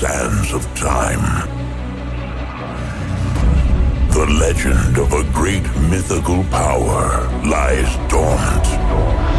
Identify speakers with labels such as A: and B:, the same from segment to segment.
A: sands of time. The legend of a great mythical power lies dormant.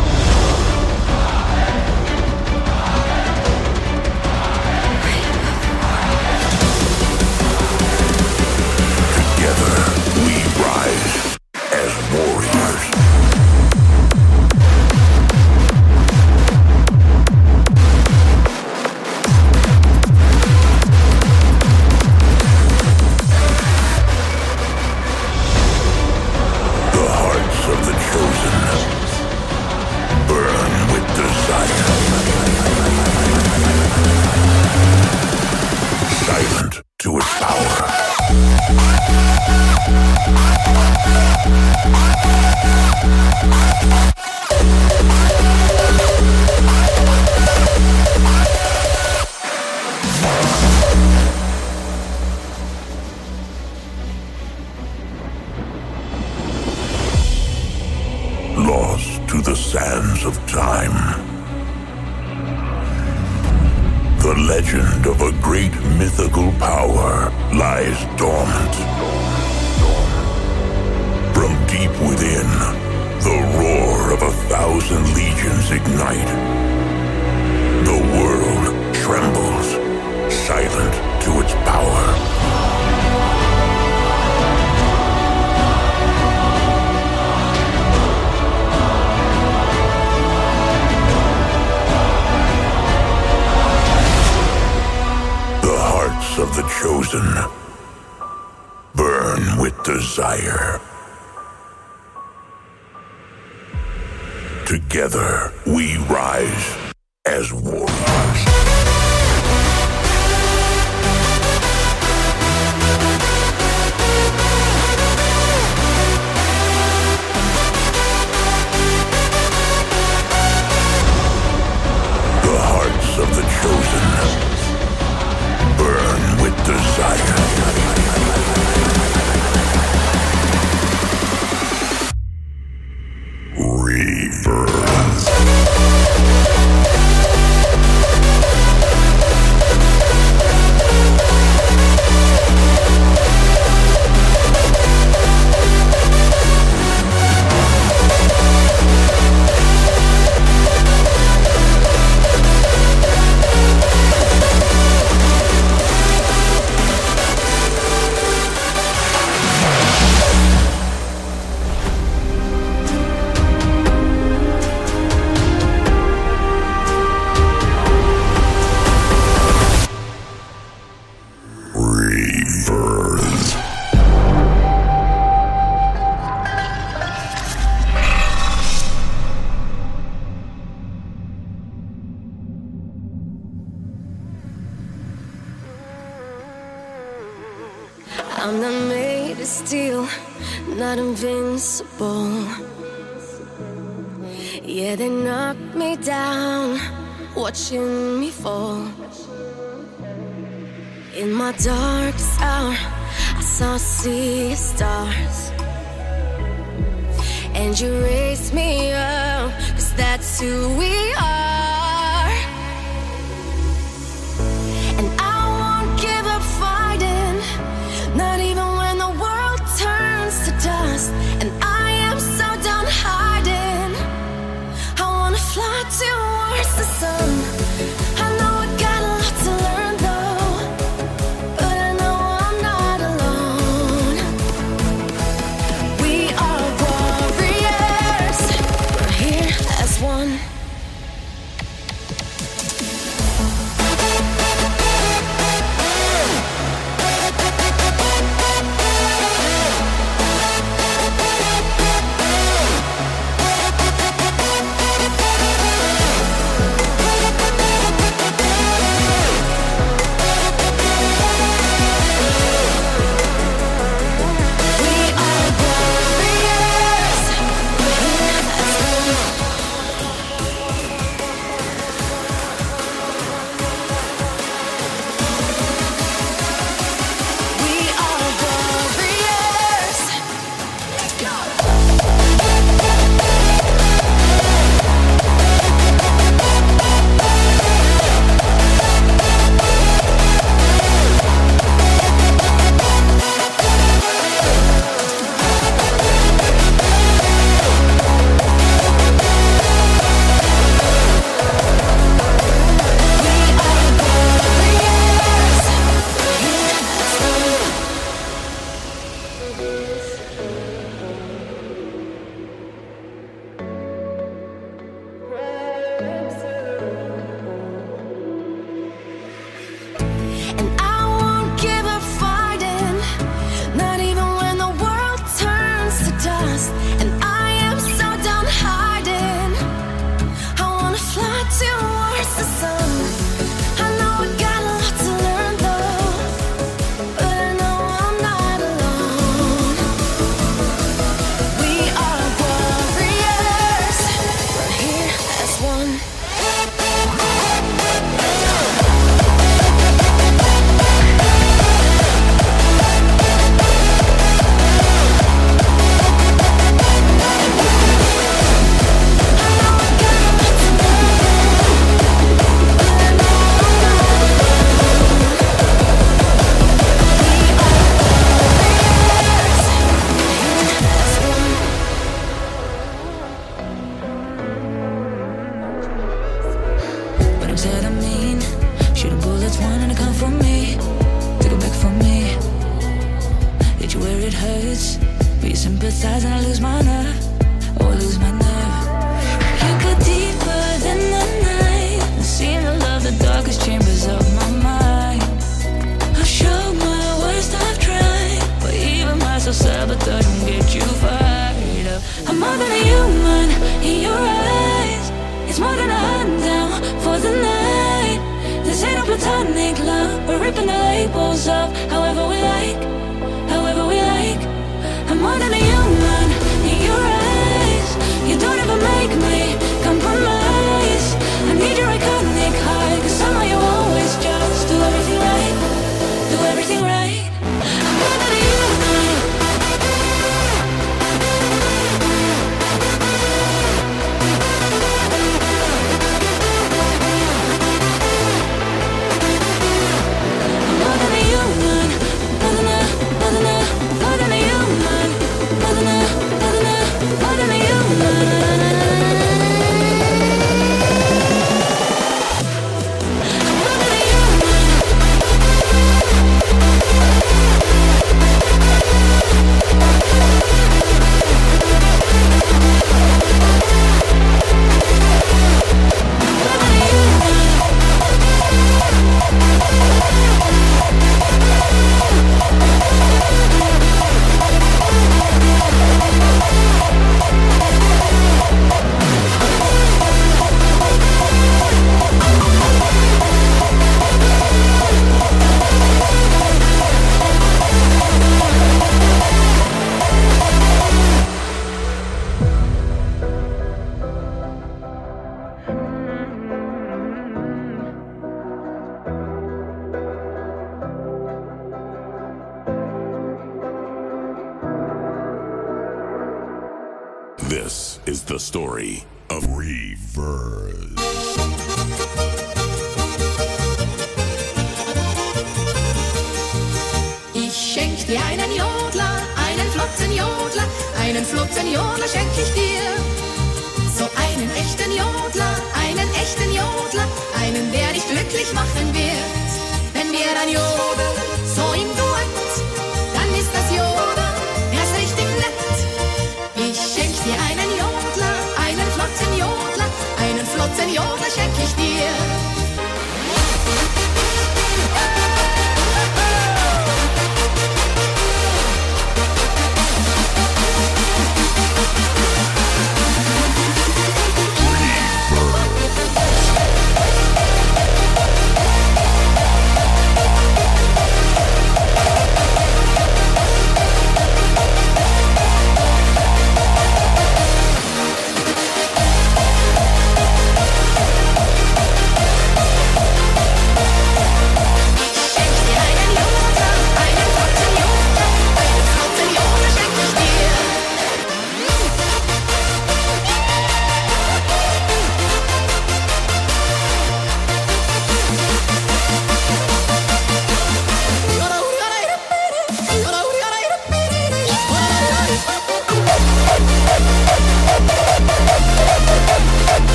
B: I saw a sea of stars. And you raised me up, cause that's who we are.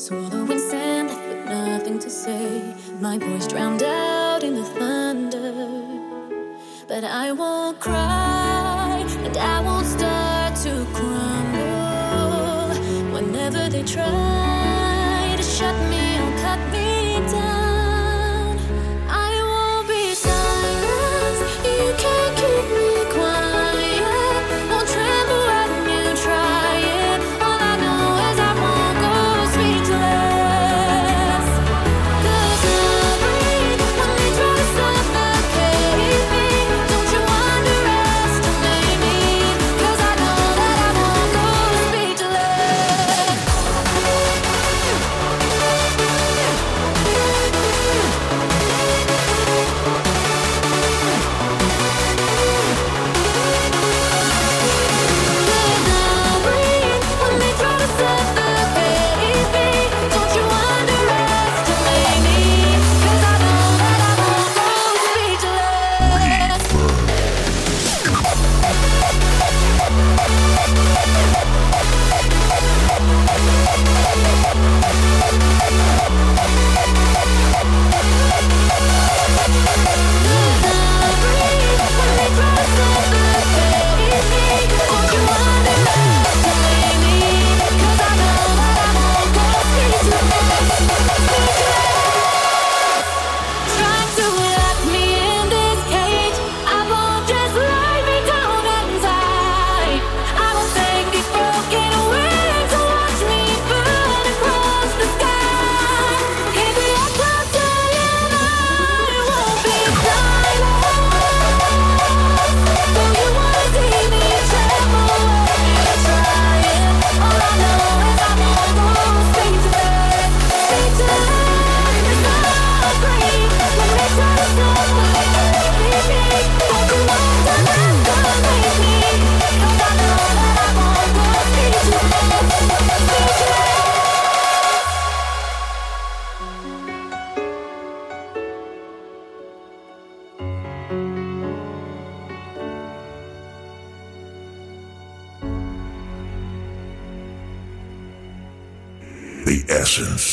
B: Swallowing sand with nothing to say. My voice drowned out in
C: the thunder. But I won't cry, and I
D: won't start to crumble whenever they try. Essence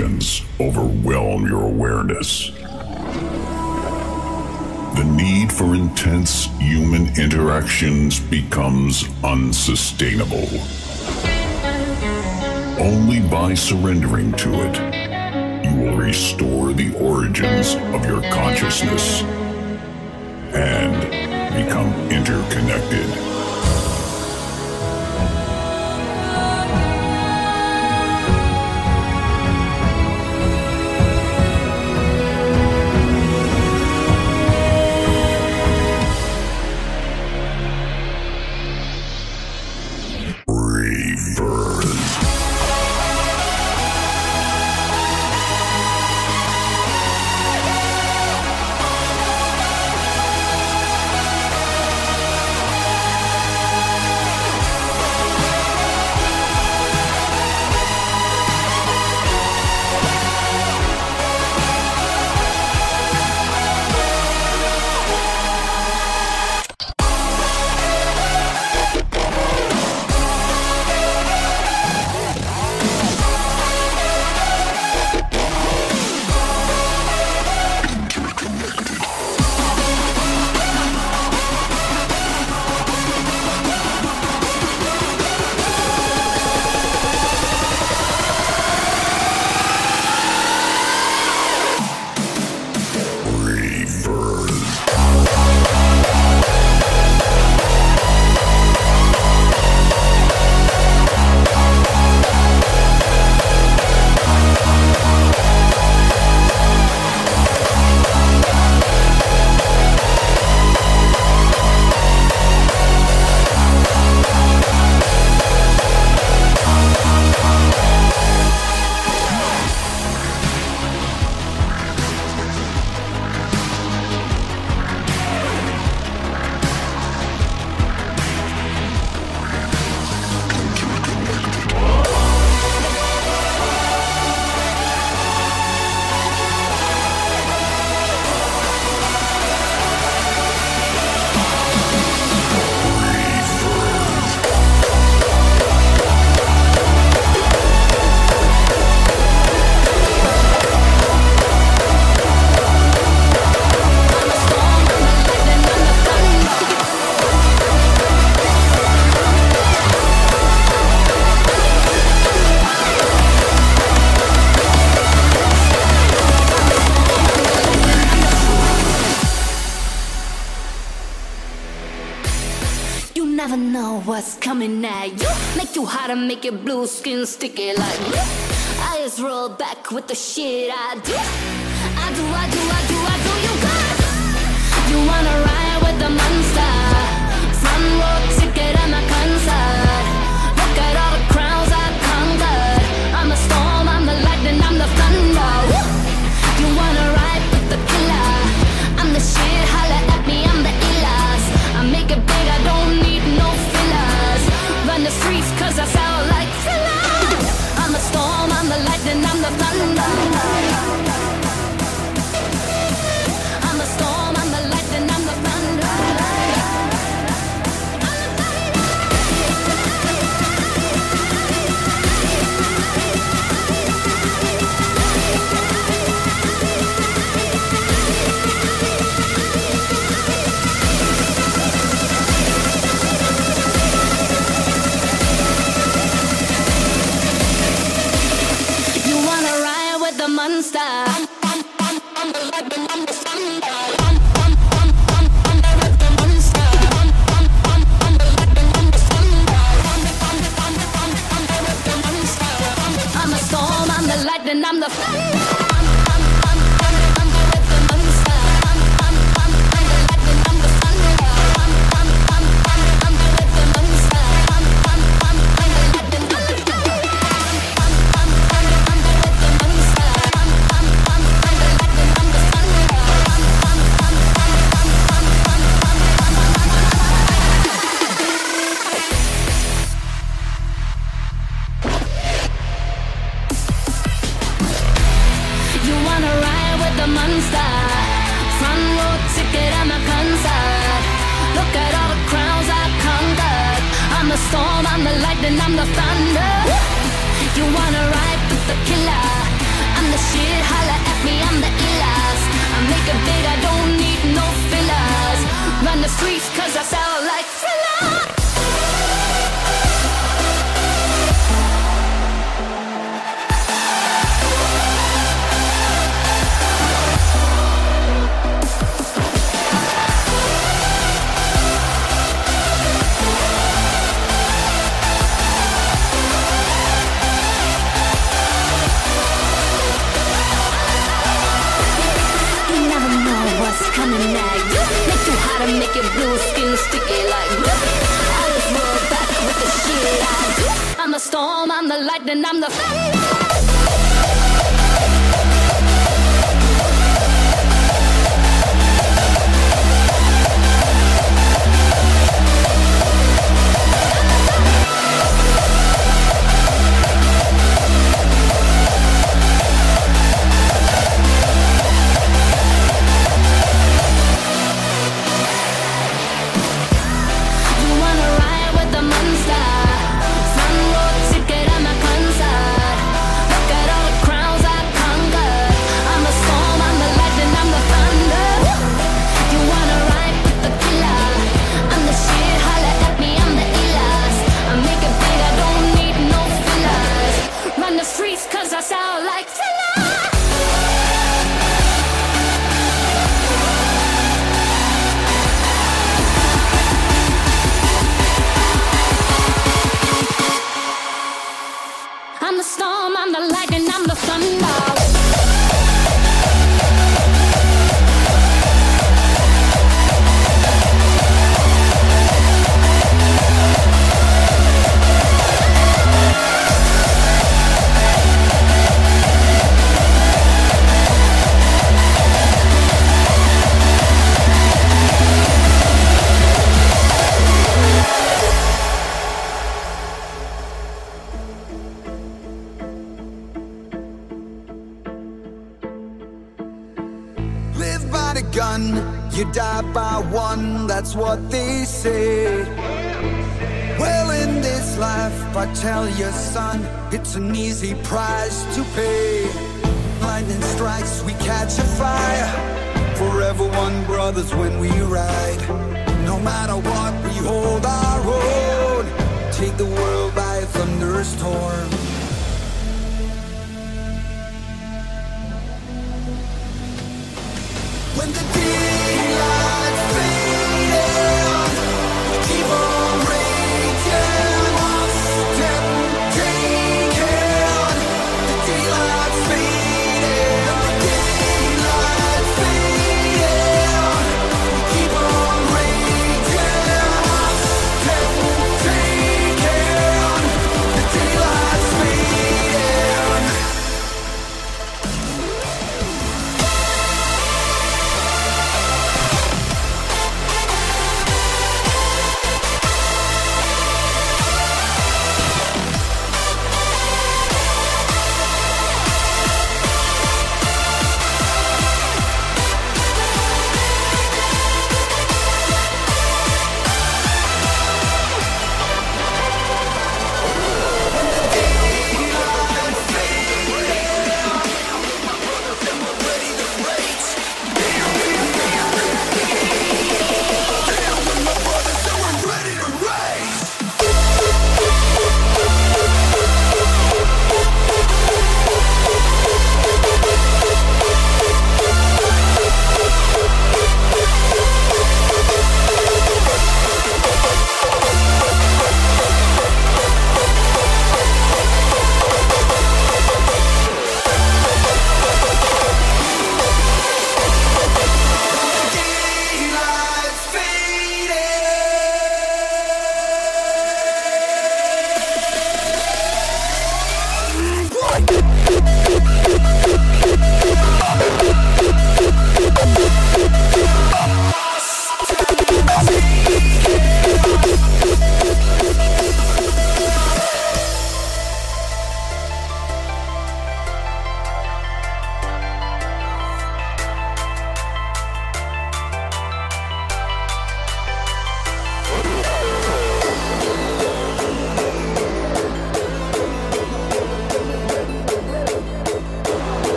E: overwhelm your awareness. The need for intense human interactions becomes unsustainable. Only by surrendering to it, you will restore the origins of your consciousness and become interconnected.
F: never know what's coming at you. Make you hot and make your blue skin sticky like blue. I roll back with the shit I do. I do, I do, I do, I do. You got. You wanna ride with the monster?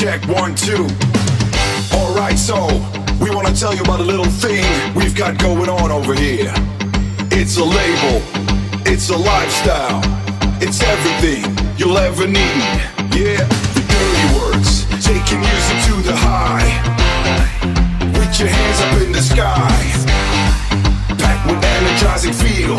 G: Check one, two. Alright, so we wanna tell you about a little thing we've got going on over here. It's a label, it's a lifestyle, it's everything you'll ever need. Yeah, the Dirty Workz, taking music to the high. With your hands up in the sky, packed with energizing feel,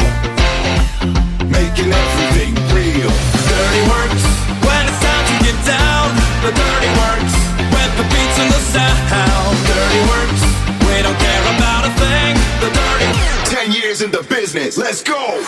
G: making everything real.
H: Dirty Workz when it's time to get down. The Dirty Workz with the beats and the sound. Dirty Workz, we don't care about a thing. The dirty
G: Ten years in the business, let's go.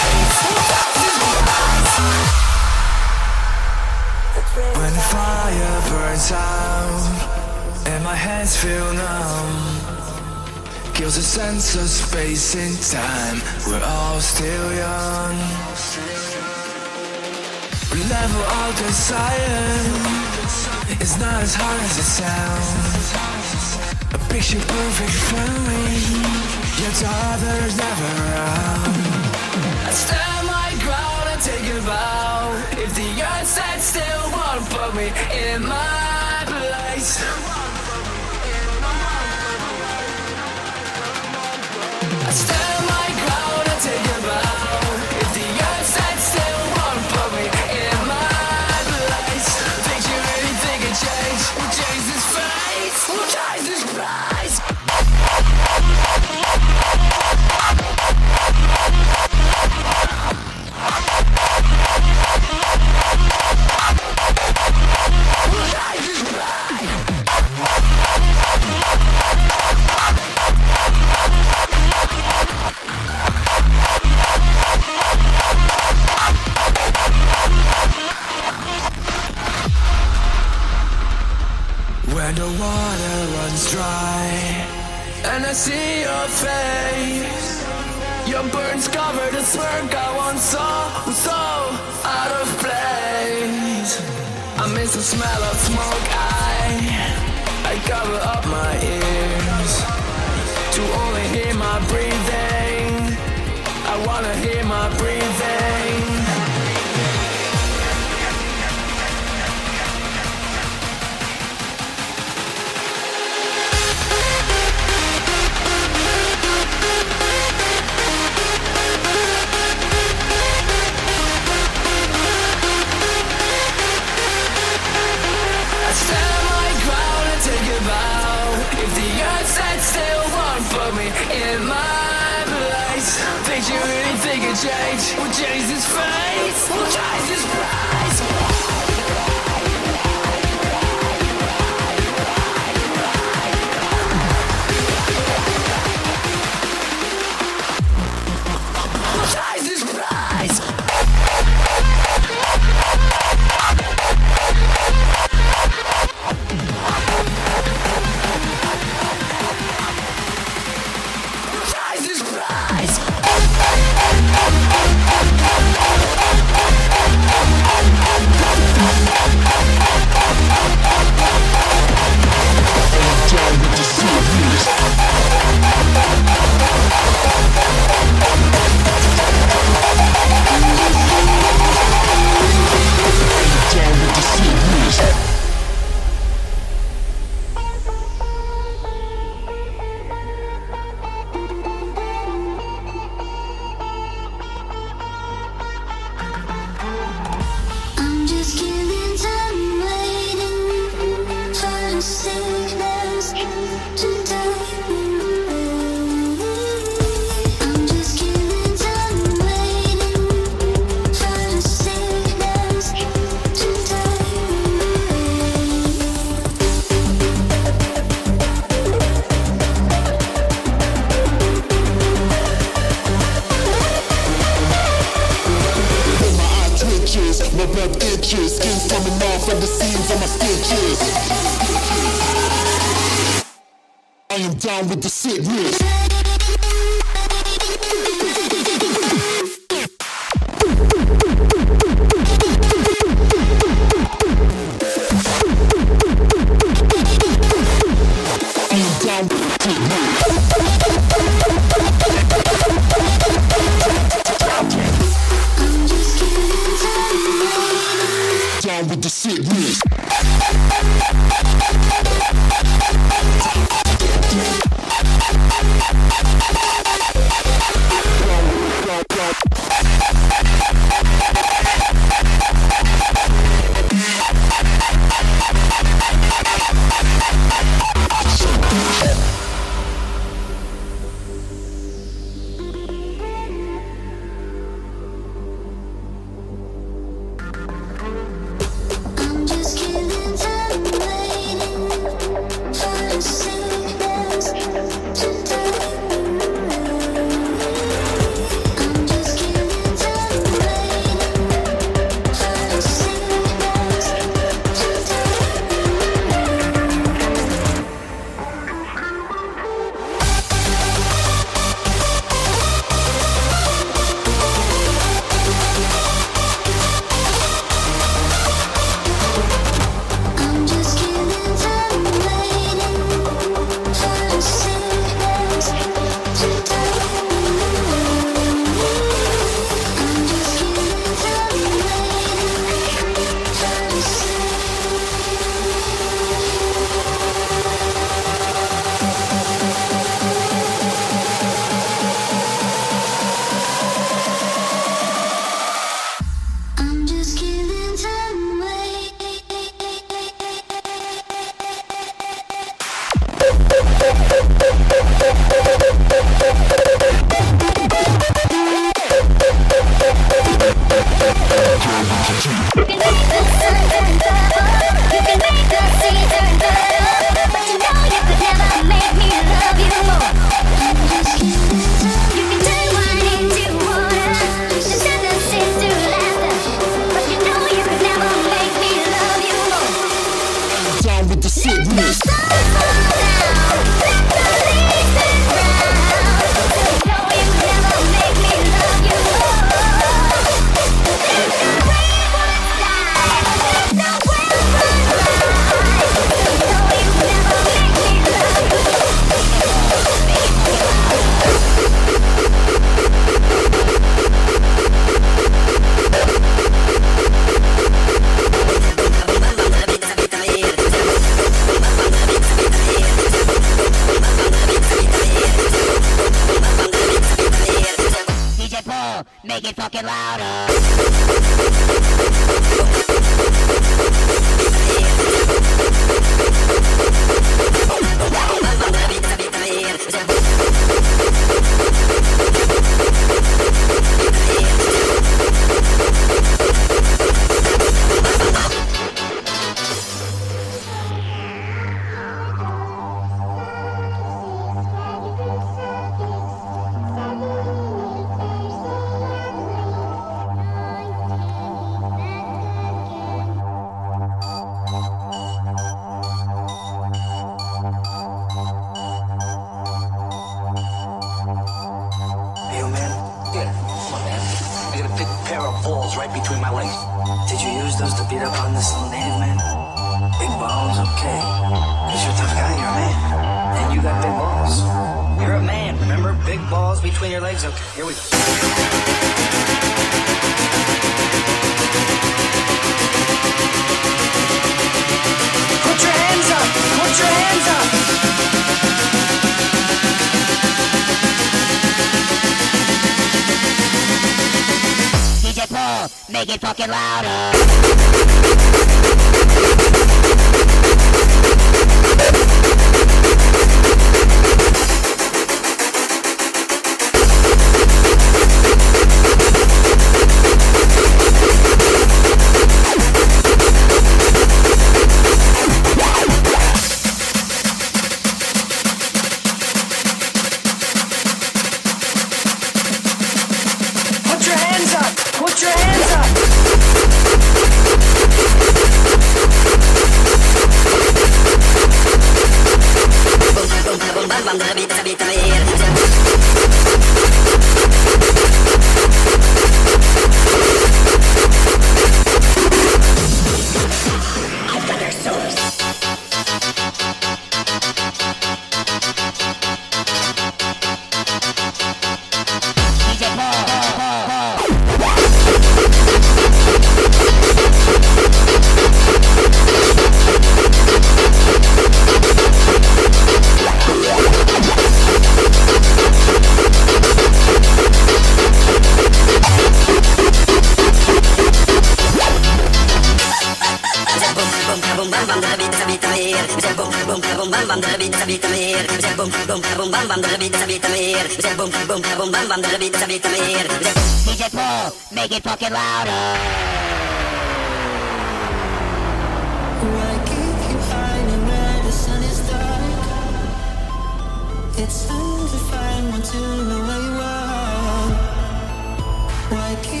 I: Why can't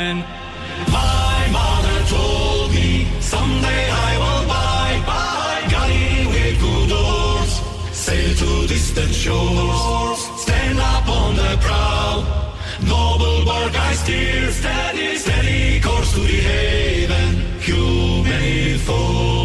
I: man. My
H: mother told me someday I will buy, buy galley with good oars, sail to distant shores, stand up on the prow. Noble bark I steer, steady, steady course to the haven, human
J: foe.